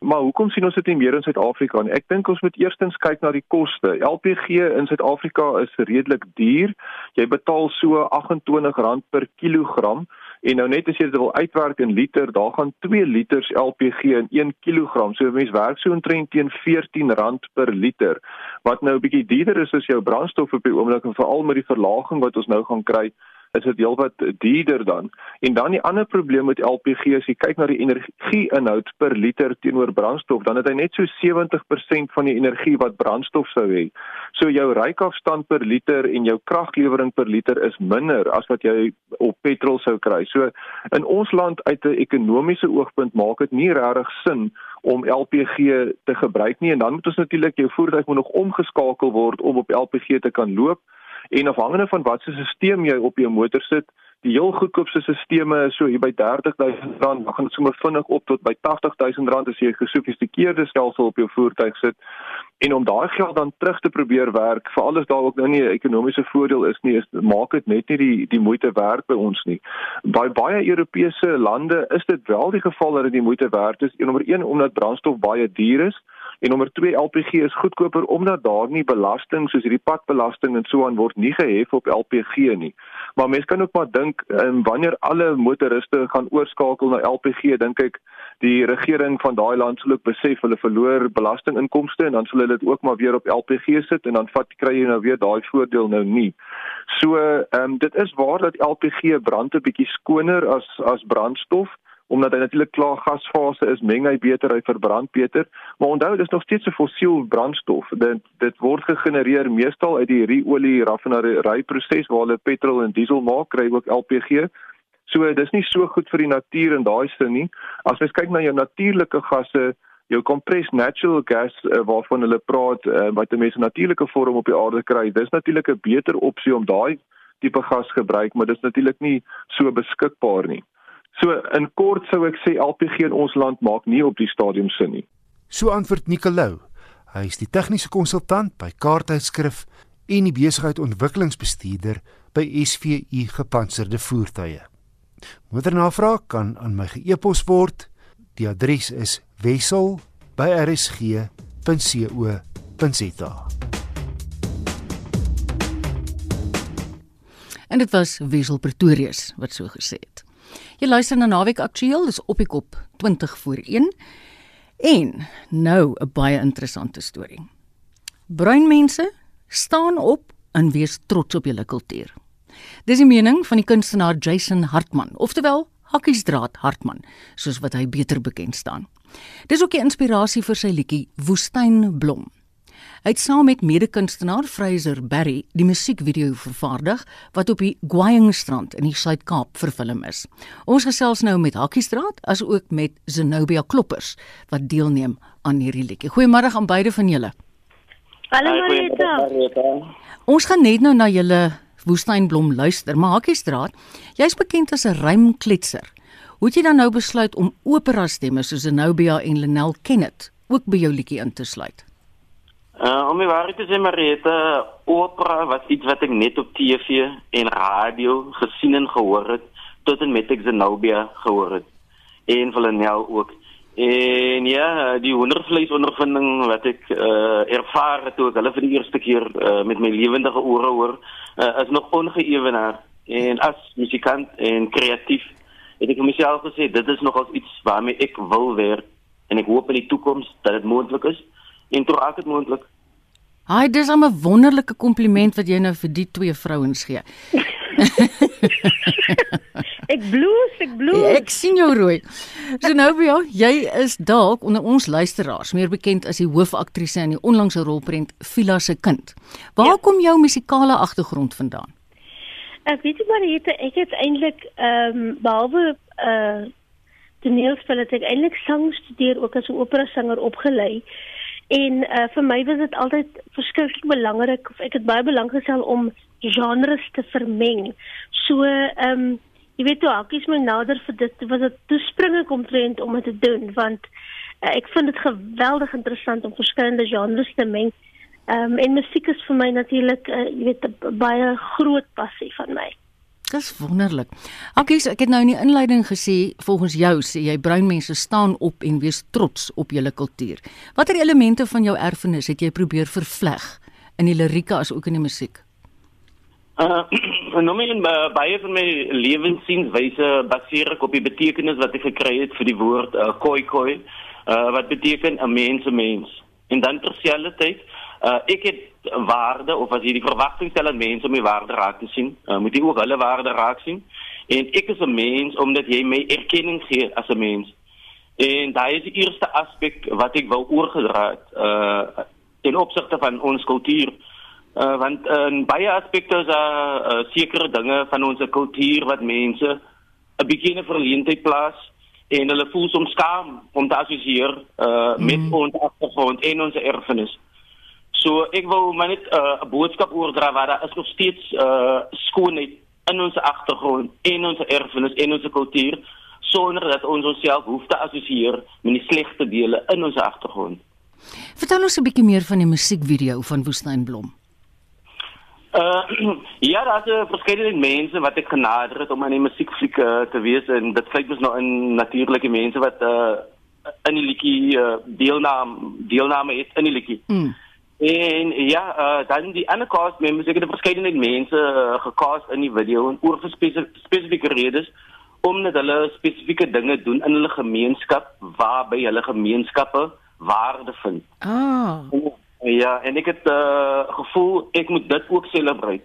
Maar hoekom sien ons dit nie meer in Suid-Afrika nie? Ek dink ons moet eerstens kyk na die koste. LPG in Suid-Afrika is redelik duur. Jy betaal so R28 per kilogram. En nou net as jy dit wil uitwerk in liter, daar gaan 2 liters LPG in 1 kg. So 'n mens werk so omtrent teen R14 per liter, wat nou 'n bietjie duurder is as jou brandstof op die oomblik en veral met die verlaging wat ons nou gaan kry is dit heelwat duurder dan. En dan die ander probleem met LPG as jy kyk na die energie-inhoud per liter teenoor brandstof, dan het hy net so 70% van die energie wat brandstof sou hê. So jou rykafstand per liter en jou kraglewering per liter is minder as wat jy op petrol sou kry. So in ons land uit 'n ekonomiese oogpunt maak dit nie regtig sin om LPG te gebruik nie en dan moet ons natuurlik jou voertuig moet nog omgeskakel word om op LPG te kan loop en afhangende van wat se stelsel jy op jou motor sit die heel goedkoopste stelsels is so hier by R30000 dan gaan dit sommer vinnig op tot by R80000 as jy 'n gesofistikeerde stelsel op jou voertuig sit. En om daai geld dan terug te probeer werk vir alles daar ook nou nie 'n ekonomiese voordeel is nie is maak dit net nie die die moeite werd by ons nie. By baie Europese lande is dit wel die geval dat dit die moeite werd is en nommer 1 omdat brandstof baie duur is En nommer 2 LPG is goedkoper omdat daar nie belasting soos hierdie padbelasting en so aan word nie gehef op LPG nie. Maar mense kan ook maar dink um, wanneer alle motoriste gaan oorskakel na LPG, dink ek die regering van daai land sal ook besef hulle verloor belastinginkomste en dan sal hulle dit ook maar weer op LPG sit en dan vat kry jy nou weer daai voordeel nou nie. So ehm um, dit is waar dat LPG brand 'n bietjie skoner as as brandstof omdat hy natuurlik klaar gasfase is, meng hy beter, hy verbrand beter. Maar onthou, dit is nog steeds 'n fossiel brandstof. Dit dit word gegenereer meestal uit die ru-olie raffinaderry proses waar hulle petrol en diesel maak, kry ook LPG. So dis nie so goed vir die natuur in daai sin nie. As jy kyk na jou natuurlike gasse, jou compressed natural gas uh, waarvan hulle praat uh, wat mense natuurlike vorm op die aarde kry, dis natuurlik 'n beter opsie om daai tipe gas gebruik, maar dis natuurlik nie so beskikbaar nie. So in kort sou ek sê LPG in ons land maak nie op die stadium sin nie. So antwoord Nicolou. Hy is die tegniese konsultant by Kaarttydskrif en die besigheid ontwikkelingsbestuurder by SVU gepantserde voertuie. Moeder navraag kan aan my ge-e-pos word. Die adres is wissel@rsg.co.za. En dit was Wessel Pretorius wat so gesê het. Jy luister na Naweek Aktueel, dis op die kop 20 voor 1. En nou 'n baie interessante storie. Bruin mense staan op en wees trots op julle kultuur. Dis die mening van die kunstenaar Jason Hartman, oftewel Hakkiesdraad Hartman, soos wat hy beter bekend staan. Dis ook die inspirasie vir sy liedjie Woestynblom. Hy het saam met mede-kunstenaar Fraser Berry die musiekvideo vervaardig wat op die Guayingstrand in die Suid-Kaap vervilm is. Ons gesels nou met Hakkiestraat as ook met Zenobia Kloppers wat deelneem aan hierdie liedjie. Goeiemôre aan beide van julle. Hallo Marita. Ons gaan net nou na julle Woestynblom luister, maar Hakkiestraat, jy's bekend as 'n rymkletser. Hoe het jy dan nou besluit om opera stemme soos Zenobia en Lenel Kenneth ook by jou liedjie in te sluit? Uh, om my waarheid te sê Marieta, opera was iets wat ek net op TV en radio gesien en gehoor het tot en met ek Zenobia gehoor het. En ook. En ja, die wondervleis ondervinding wat ek uh, ervaar het toe ek hulle vir eerste keer uh, met my lewendige ore hoor, is nog ongeëwenaar. En as musikant en kreatief het ek myself gesê dit is nogals iets waarmee ek wil werk en ek hoop in die toekoms dat dit moontlik is en toe raak dit moontlik. Haai, dis 'n wonderlike kompliment wat jy nou vir die twee vrouens gee. ek bloes, ek bloes. Ja, ek sien jou rooi. Zenobia, jy is dalk onder ons luisteraars meer bekend as die hoofaktrise in die onlangse rolprent Villa se kind. Waar ja. kom jou musikale agtergrond vandaan? Ek weet nie maar het ek het eintlik ehm um, behalwe uh toneelspel het ek eintlik sang studeer ook as 'n opera sanger opgelei. En uh, vir my was dit altyd verskriklik belangrik of ek het baie belang gestel om genres te vermeng. So ehm um, jy weet toe hakkies my nader vir dit was dit toespringe komprent om dit te doen want uh, ek vind dit geweldig interessant om verskillende genres te meng. Ehm um, en musiek is vir my natuurlik uh, jy weet baie groot passie van my. Dis wonderlik. Akkies, ek het nou in die inleiding gesê volgens jou sê jy bruin mense staan op en wees trots op julle kultuur. Watter elemente van jou erfenis het jy probeer vervleg in die lirieke as ook in die musiek? Uh, nou my uh, baie van my lewenswyse baseer ek op die betekenis wat ek gekry het vir die woord uh, koi koi, uh, wat beteken 'n mens 'n mens. En dan terselfdertyd, uh, ek het waarde of as jy die verwagting stel aan mense om die waarde raak te sien, uh, moet jy ook hulle waarde raak sien. En ek is 'n mens omdat jy my erkenning gee as 'n mens. En daai is die eerste aspek wat ek wou oorgedra het uh in opsigte van ons kultuur. Uh want in baie aspekte is daar uh, uh, sekere dinge van ons kultuur wat mense 'n bietjie 'n verleentheid plaas en hulle voel soms skaam om te assosieer uh met mm. ons agtergrond en ons erfenis. So ek wil maar net 'n uh, boodskap oordra waar daar is nog steeds uh skoonheid in ons agtergrond en ons erfenis en ons kultuur sonder dat ons onsself hoef te assosieer met die slegte dele in ons agtergrond. Vertel ons 'n bietjie meer van die musiekvideo van Woestynblom. Uh ja, daar's 'n verskeidenheid mense wat ek genader het om aan die musiekfliek uh, te wees en dit kyk mos nou in natuurlike mense wat uh in die liedjie uh, deelname deelname het in die liedjie. Mm. En ja, uh, dan die ander cast members, ek het 'n verskeidenheid mense uh, gecast in die video en oor spesifieke redes omdat hulle spesifieke dinge doen in hulle gemeenskap waarby hulle gemeenskappe waarde vind. Ah. Ja, en ek het uh, gevoel ek moet dit ook celebrate.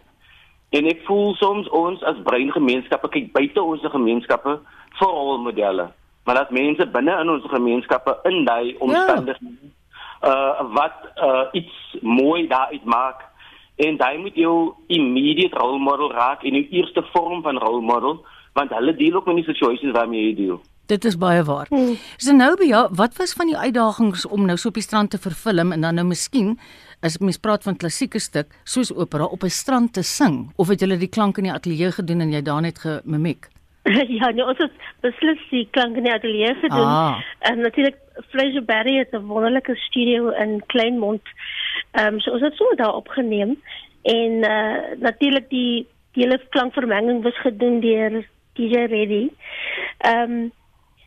En ek voel soms ons as breingemeenskappe kyk buite ons gemeenskappe vir rolmodelle. Maar dat mense binne in ons gemeenskappe in daai omstandighede ja uh wat uh iets mooi daaruit maak en jy moet jou immediate role model raak in jou eerste vorm van role model want hulle deel ook met die situations waarmee jy deel. Dit is baie waar. Hmm. Zenobia, wat was van die uitdagings om nou so op die strand te vervilm en dan nou miskien as mens praat van klassieke stuk soos opera op 'n strand te sing of het jy die klank in die ateljee gedoen en jy daar net gemimik? ja, nee, ons het beslis die klank in die ateljee gedoen. Ah. En natuurlik Fraser Berry het 'n wonderlike studio in Kleinmond. Ehm um, so ons het so daar opgeneem en uh natuurlik die die hele klankvermenging was gedoen deur DJ Reddy. Ehm um,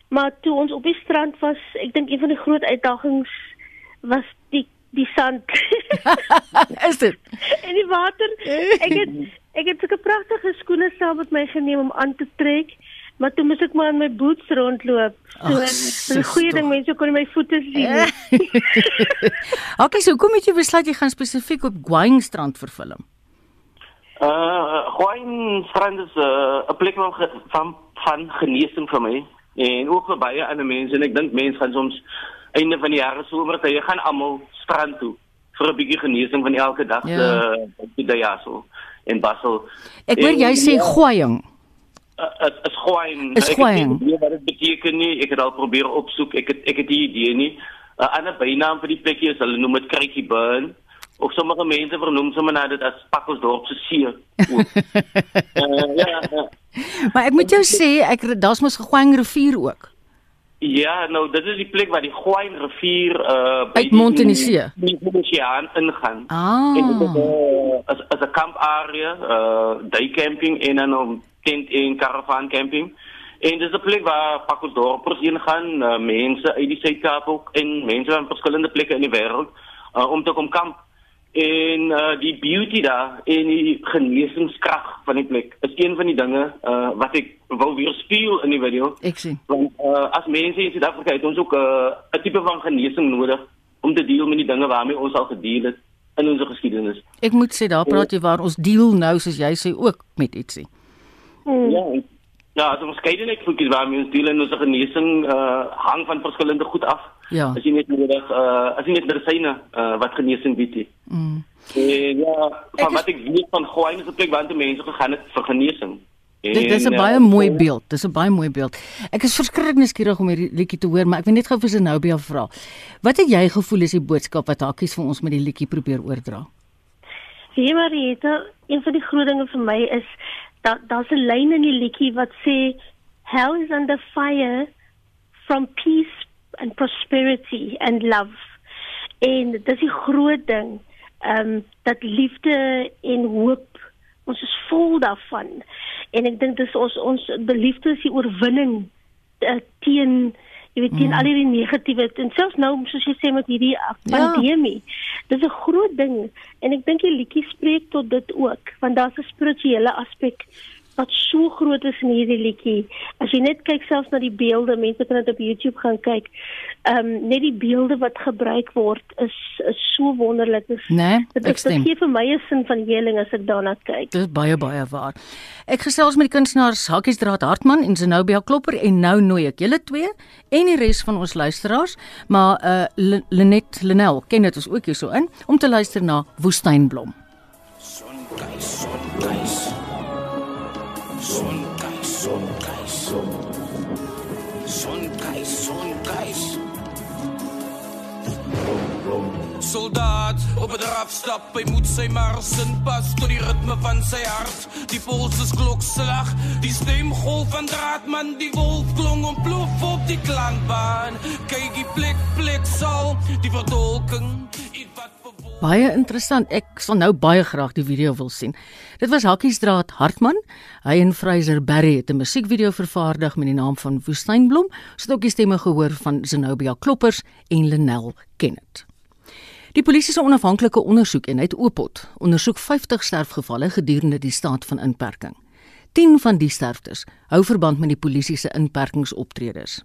maar toe ons op die strand was, ek dink een van die groot uitdagings was die die sand. Is dit? En die water. Ek het ek het 'n pragtige skoene saam met my geneem om aan te trek maar toe moet ek maar in my boots rondloop. So 'n goeie ding mense kon my voete sien. okay, so kom met jy besluit jy gaan spesifiek op Gwaing strand vervilm. Uh Gwaing strand is uh, 'n uh, plek van van van genesing vir my en ook vir baie ander mense en ek dink mense gaan soms einde van die jaar somer toe gaan almal strand toe vir 'n bietjie genesing van elke dag se ja. uh, die dae in Basel. Ek hoor jy sê Gwaing is is gewoon ek weet wat dit beteken nie. Ek het al probeer opsoek. Ek het ek het die idee nie. 'n uh, ander bynaam vir die plekjie is hulle noem dit Kruikie Burn. Of sommige mense vernoem sommer na dit as Pakkelsdorp se see uh, ja, ja. Maar ek moet jou sê ek daar's mos gegwang rivier ook Ja, nou dit is die plek waar die Gwain rivier uh by die Montenisee die Oseaan ingaan. Ah. En dit is 'n as as 'n kamp area, uh day camping en dan tent en caravan camping. En dis 'n plek waar pakkersdorpers heen gaan, uh, mense uit die Suid-Kaap ook en mense van verskillende plekke in die wêreld uh, om te kom kamp. En uh, die beauty daar en die genesingskrag van die plek is een van die dinge uh, wat ek wou weer speel in die video. Ek sien. Want uh, as mense in Suid-Afrika het ons ook 'n uh, tipe van genesing nodig om te deel met die dinge waarmee ons al gedeel het in ons geskiedenis. Ek moet sê daar praat jy waar ons deel nou soos jy sê ook met ietsie. Hmm. Ja. Ja, as ons kyk net vir kies waar ons deel in ons genesing uh hang van verskillende goed af. Ja. As jy net nodig uh as jy net medisyne uh wat genesing bied. Mm. En ja, van ek wat ek weet van Gwaine se plek waar mense gegaan het vir genesing. En, dit is 'n baie mooi beeld. Dis 'n baie mooi beeld. Ek is verskriklik nuuskierig om hierdie liedjie te hoor, maar ek wil net gou vir Zenobia vra. Wat het jy gevoel is die boodskap wat Hakkies vir ons met die liedjie probeer oordra? Wie Marieta, een van die groot dinge vir my is dat daar's 'n lyn in die liedjie wat sê hell is under fire from peace and prosperity and love. En dis die groot ding, ehm um, dat liefde en hoop ons is vol daarvan. En ek dink dis ons ons beliefde is die oorwinning uh, teen jy weet teen mm. al hierdie negatiewe en selfs nou soos jy sê met hierdie uh, pandemie. Ja. Dis 'n groot ding en ek dink die liedjie spreek tot dit ook want daar's 'n spirituele aspek wat so groot is in hierdie liedjie. As jy net kyk selfs na die beelde, mense kan dit op YouTube gaan kyk. Ehm um, net die beelde wat gebruik word is is so wonderlik. Dis nee, dit, dit gee vir my 'n sin van heling as ek daarna kyk. Dit is baie baie waar. Ek gesels met die kunstenaars Hakkiesdraad Hartman en Zenobia Klopper en nou nooi ek julle twee en die res van ons luisteraars, maar uh Lenet Lenel ken dit ons ook hier so in om te luister na Woestynblom. Sonkuis, sonkuis. soldaat op 'n drafstap, hy moet sy mars inpas tot die ritme van sy hart. Die puls is klokslag, die stem golf van draadman, die wolf klong om plof op die klankbaan. Kyk die plek plek sal, die verdolking Baie interessant. Ek sal nou baie graag die video wil sien. Dit was Hakkiesdraad Hartman. Hy en Fraser Berry het 'n musiekvideo vervaardig met die naam van Woestynblom. Ons het ook die stemme gehoor van Zenobia Kloppers en Lenel Kenneth. Die polisie se onafhanklike ondersoekeenheid Opot ondersoek 50 sterfgevalle gedurende die staat van inperking. 10 van die sterftes hou verband met die polisie se inperkingsoptredes.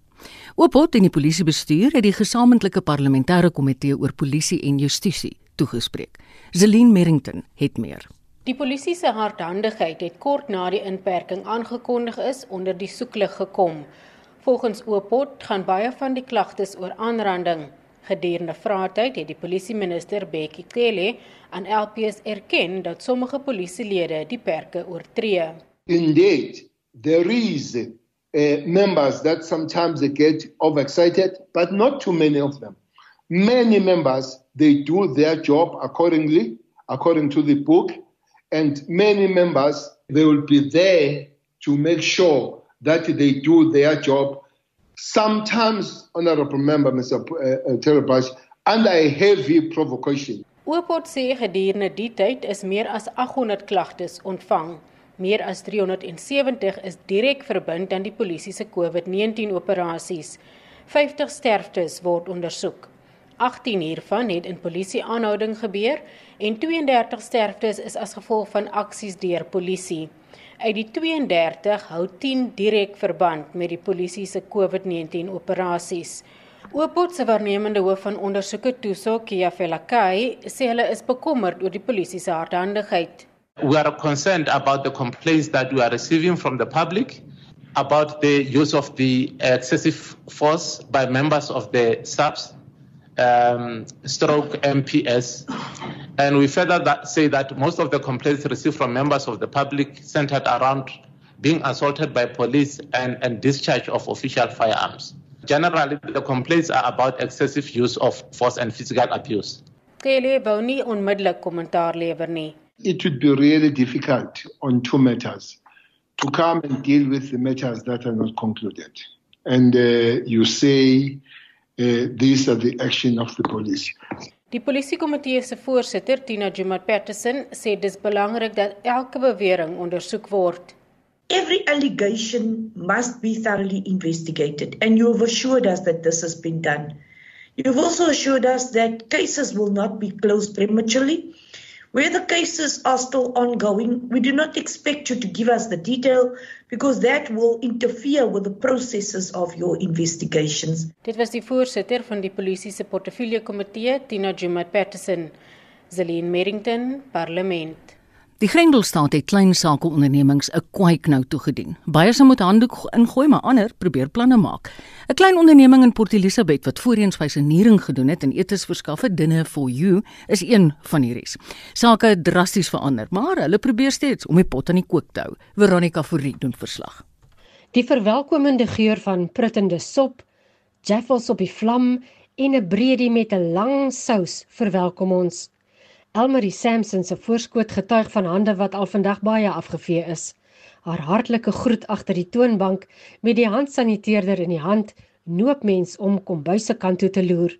Opot en die polisiebestuur het die gesamentlike parlementêre komitee oor polisie en justisie toegespreek. Zelin Merrington het meer. Die polisie se hardhandigheid het kort na die inperking aangekondig is onder die soeklig gekom. Volgens Opot gaan baie van die klagtes oor aanranding Gedurende vraatyd het die polisieminister Bekkie Cele aan LPS erken dat sommige polisielede die perke oortree. Indeed, there is uh, members that sometimes they get overexcited, but not too many of them. Many members they do their job accordingly, according to the book, and many members they will be there to make sure that they do their job sometimes, Honorable Member, Mr. Uh, uh, Terabas, under a heavy provocation. Oopot sê gedurende die tyd is meer as 800 klagtes ontvang. Meer as 370 is direk verbind aan die polisie se COVID-19 operasies. 50 sterftes word ondersoek. 18 hiervan het in polisie aanhouding gebeur en 32 sterftes is as gevolg van aksies deur polisie. Uit die 32 hou 10 direk verband met die polisie se COVID-19 operasies. Oopot se waarnemende hoof van ondersoeke Tuso Kiafelakai sê hulle is bekommerd oor die polisie se hardhandigheid. We are concerned about the complaints that we are receiving from the public about the use of the excessive force by members of the SAPS um, stroke MPS. And we further that say that most of the complaints received from members of the public centered around being assaulted by police and, and discharge of official firearms. Generally, the complaints are about excessive use of force and physical abuse. It would be really difficult on two matters to come and deal with the matters that are not concluded. And uh, you say uh, these are the action of the police. Die polisiekomitee se voorsitter, Tina Jumat Patterson, sê dis belangrik dat elke bewering ondersoek word. Every allegation must be thoroughly investigated and you have assured us that this has been done. You've also assured us that cases will not be closed prematurely Where the cases are still ongoing, we do not expect you to give us the detail because that will interfere with the processes of your investigations. Dit was die voorsitter van die polisie se portefeulje komitee, Tina Jumat Patterson, Zelin Merrington, Parlement. Die Grendelstaat het klein sakeondernemings 'n kwaaiknou toegedien. Baie se moet handdoek ingooi, maar ander probeer planne maak. 'n Klein onderneming in Port Elizabeth wat voorheen spyseniering gedoen het en etes verskaf het, Dinner for You, is een van hierdie. Sake het drasties verander, maar hulle probeer steeds om die pot aan die kook te hou. Veronica Fourie doen verslag. Die verwelkomende geur van pruttende sop, jaffels op die vlam en 'n breedie met 'n lang sous verwelkom ons. Elmarie Samson se voorskoot getuig van hande wat al vandag baie afgevee is. Haar hartlike groet agter die toonbank met die handsaniteerder in die hand, noop mens om kombuise kant toe te loer.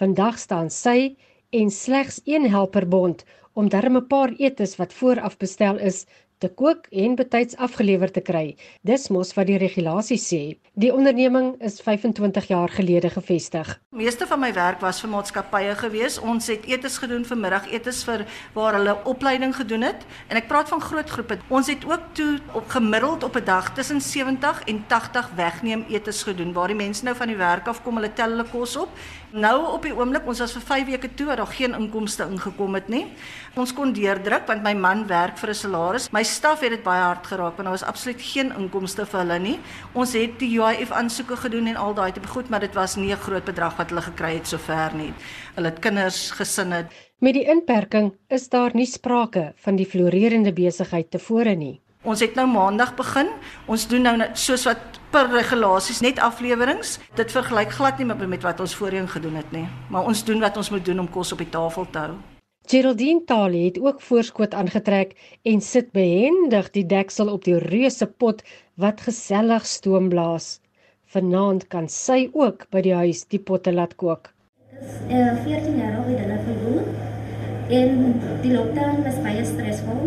Vandag staan sy en slegs een helper bond om darm 'n paar etes wat vooraf bestel is te kook en betyds afgelewer te kry. Dis mos wat die regulasies sê. Die onderneming is 25 jaar gelede gevestig. Meeste van my werk was vir maatskappye gewees. Ons het etes gedoen vir middagetes vir waar hulle opleiding gedoen het en ek praat van groot groepe. Ons het ook toe op gemiddeld op 'n dag tussen 70 en 80 wegneem etes gedoen waar die mense nou van die werk af kom, hulle tel hulle kos op. Nou op die oomblik, ons was vir 5 weke toe, het daar geen inkomste ingekom het nie. Ons kon deurdruk want my man werk vir 'n salaris. My staf het dit baie hard geraak want daar was absoluut geen inkomste vir hulle nie. Ons het die UIF aansoeke gedoen en al daai tipe goed, maar dit was nie 'n groot bedrag wat hulle gekry het sover nie. Hulle het kinders, gesinne. Met die inperking is daar nie sprake van die floreerende besigheid tevore nie. Ons het nou maandag begin. Ons doen nou soos wat per regulasies net afleweringe. Dit vergelyk glad nie met wat ons voorheen gedoen het nie. Maar ons doen wat ons moet doen om kos op die tafel te hou. Geraldine Tali het ook voorskot aangetrek en sit behendig die deksel op die reuse pot wat gesellig stoom blaas. Vanaand kan sy ook by die huis die potte laat kook. Dis uh, 14 jaar oud en ek verloor. En die lockdown was baie stresvol.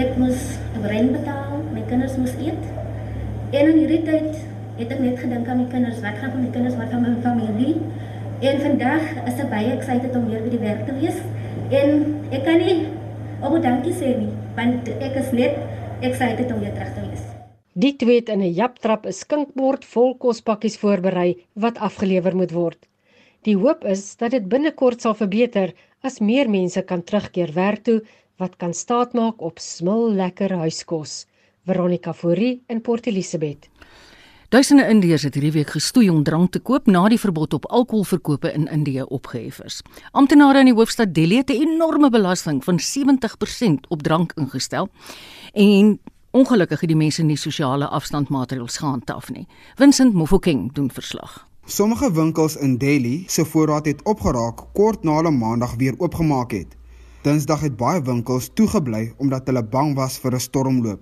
Ek moes rent betaal, my kinders moes eet. En in hierdie tyd het ek net gedink aan my kinders, wat gaan van my kinders, wat van my familie? En vandag is ek baie excited om weer by die werk te wees. En ek kan nie op dankie sê nie, want ek is net excited om weer terug te wees. Die twee het in 'n japtrap 'n skinkbord vol kospakkies voorberei wat afgelewer moet word. Die hoop is dat dit binnekort sal verbeter as meer mense kan terugkeer werk toe wat kan staatmaak op smil lekker huiskos. Veronica Fourie in Port Elizabeth. Duisende Indiërs het hierdie week gestoei om drank te koop na die verbod op alkoholverkope in Indië opgehef is. Amptenare in die hoofstad Delhi het 'n enorme belasting van 70% op drank ingestel en ongelukkig het die mense nie sosiale afstandmaatreëls gehandhaaf nie. Vincent Mofokeng doen verslag. Sommige winkels in Delhi se voorraad het opgeraak kort na hulle maandag weer oopgemaak het. Dinsdag het baie winkels toegebly omdat hulle bang was vir 'n stormloop.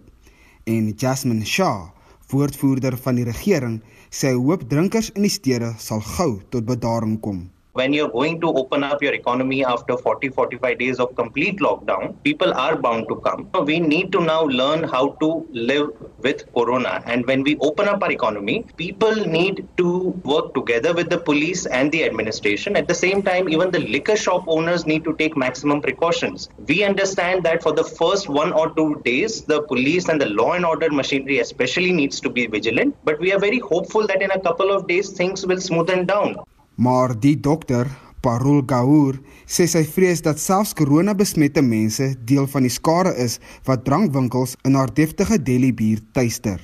En Jasmine Shah woordvoerder van die regering, sê hy hoop drinkers in die stede sal gou tot bedaring kom when you're going to open up your economy after 40 45 days of complete lockdown people are bound to come. We need to now learn how to live with corona. And when we open up our economy people need to work together with the police and the administration. At the same time even the liquor shop owners need to take maximum precautions. We understand that for the first one or two days the police and the law and order machinery especially needs to be vigilant. But we are very hopeful that in a couple of days things will smoothen down Maar die dokter, Parul Gaur, sê sy vrees dat selfs korona-besmette mense deel van die skare is wat drankwinkels in haar deftige Delhi buurt tuister.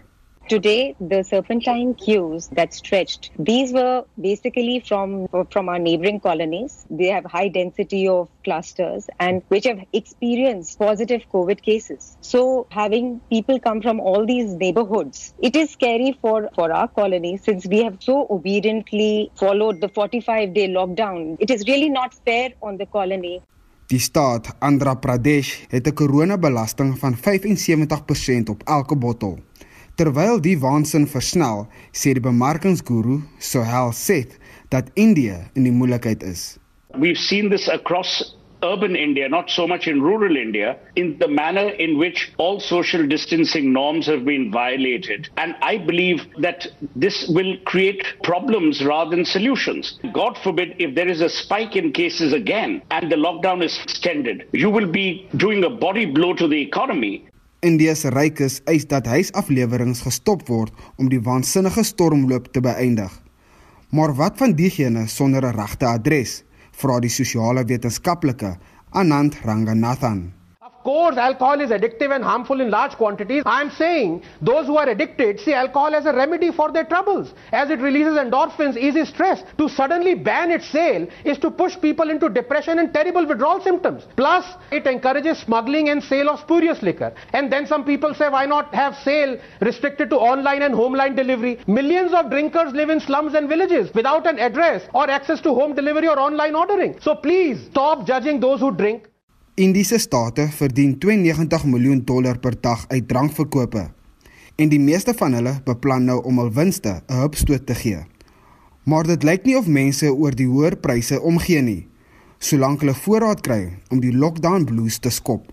Today, the serpentine queues that stretched, these were basically from, from our neighboring colonies. They have high density of clusters and which have experienced positive COVID cases. So having people come from all these neighborhoods, it is scary for, for our colony since we have so obediently followed the 45 day lockdown. It is really not fair on the colony. Die staat Andhra Pradesh het 'n koronabelasting van 75% op elke bottel. Terwyl die waansin versnel, sê die bemarkingsguru Sohel Seth dat India in die moeilikheid is. We've seen this across urban India, not so much in rural India, in the manner in which all social distancing norms have been violated. And I believe that this will create problems rather than solutions. God forbid if there is a spike in cases again and the lockdown is extended, you will be doing a body blow to the economy. India se rykes eis dat huisafleweringe gestop word om die waansinnige stormloop te beëindig. Maar wat van diegene sonder 'n regte adres? Vra die sosiale wetenskaplike Anand Ranganathan. Course, alcohol is addictive and harmful in large quantities. I'm saying those who are addicted see alcohol as a remedy for their troubles, as it releases endorphins, eases stress. To suddenly ban its sale is to push people into depression and terrible withdrawal symptoms. Plus, it encourages smuggling and sale of spurious liquor. And then some people say, why not have sale restricted to online and home line delivery? Millions of drinkers live in slums and villages without an address or access to home delivery or online ordering. So please stop judging those who drink. Indiese state verdien 92 miljoen dollar per dag uit drankverkope. En die meeste van hulle beplan nou om hul winste 'n hupstoot te gee. Maar dit lyk nie of mense oor die hoër pryse omgee nie, solank hulle voorraad kry om die lockdown blues te skop.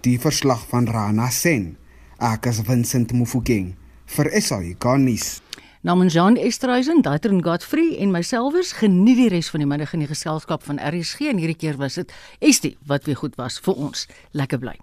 Die verslag van Rana Sen, ek is Vincent Mufokeng vir SAK nuus. Namens Jean Esterhuizen, Daitron Godfrey en myselfers geniet die res van die middag in die geselskap van RSG en hierdie keer was dit Estie wat weer goed was vir ons. Lekker bly.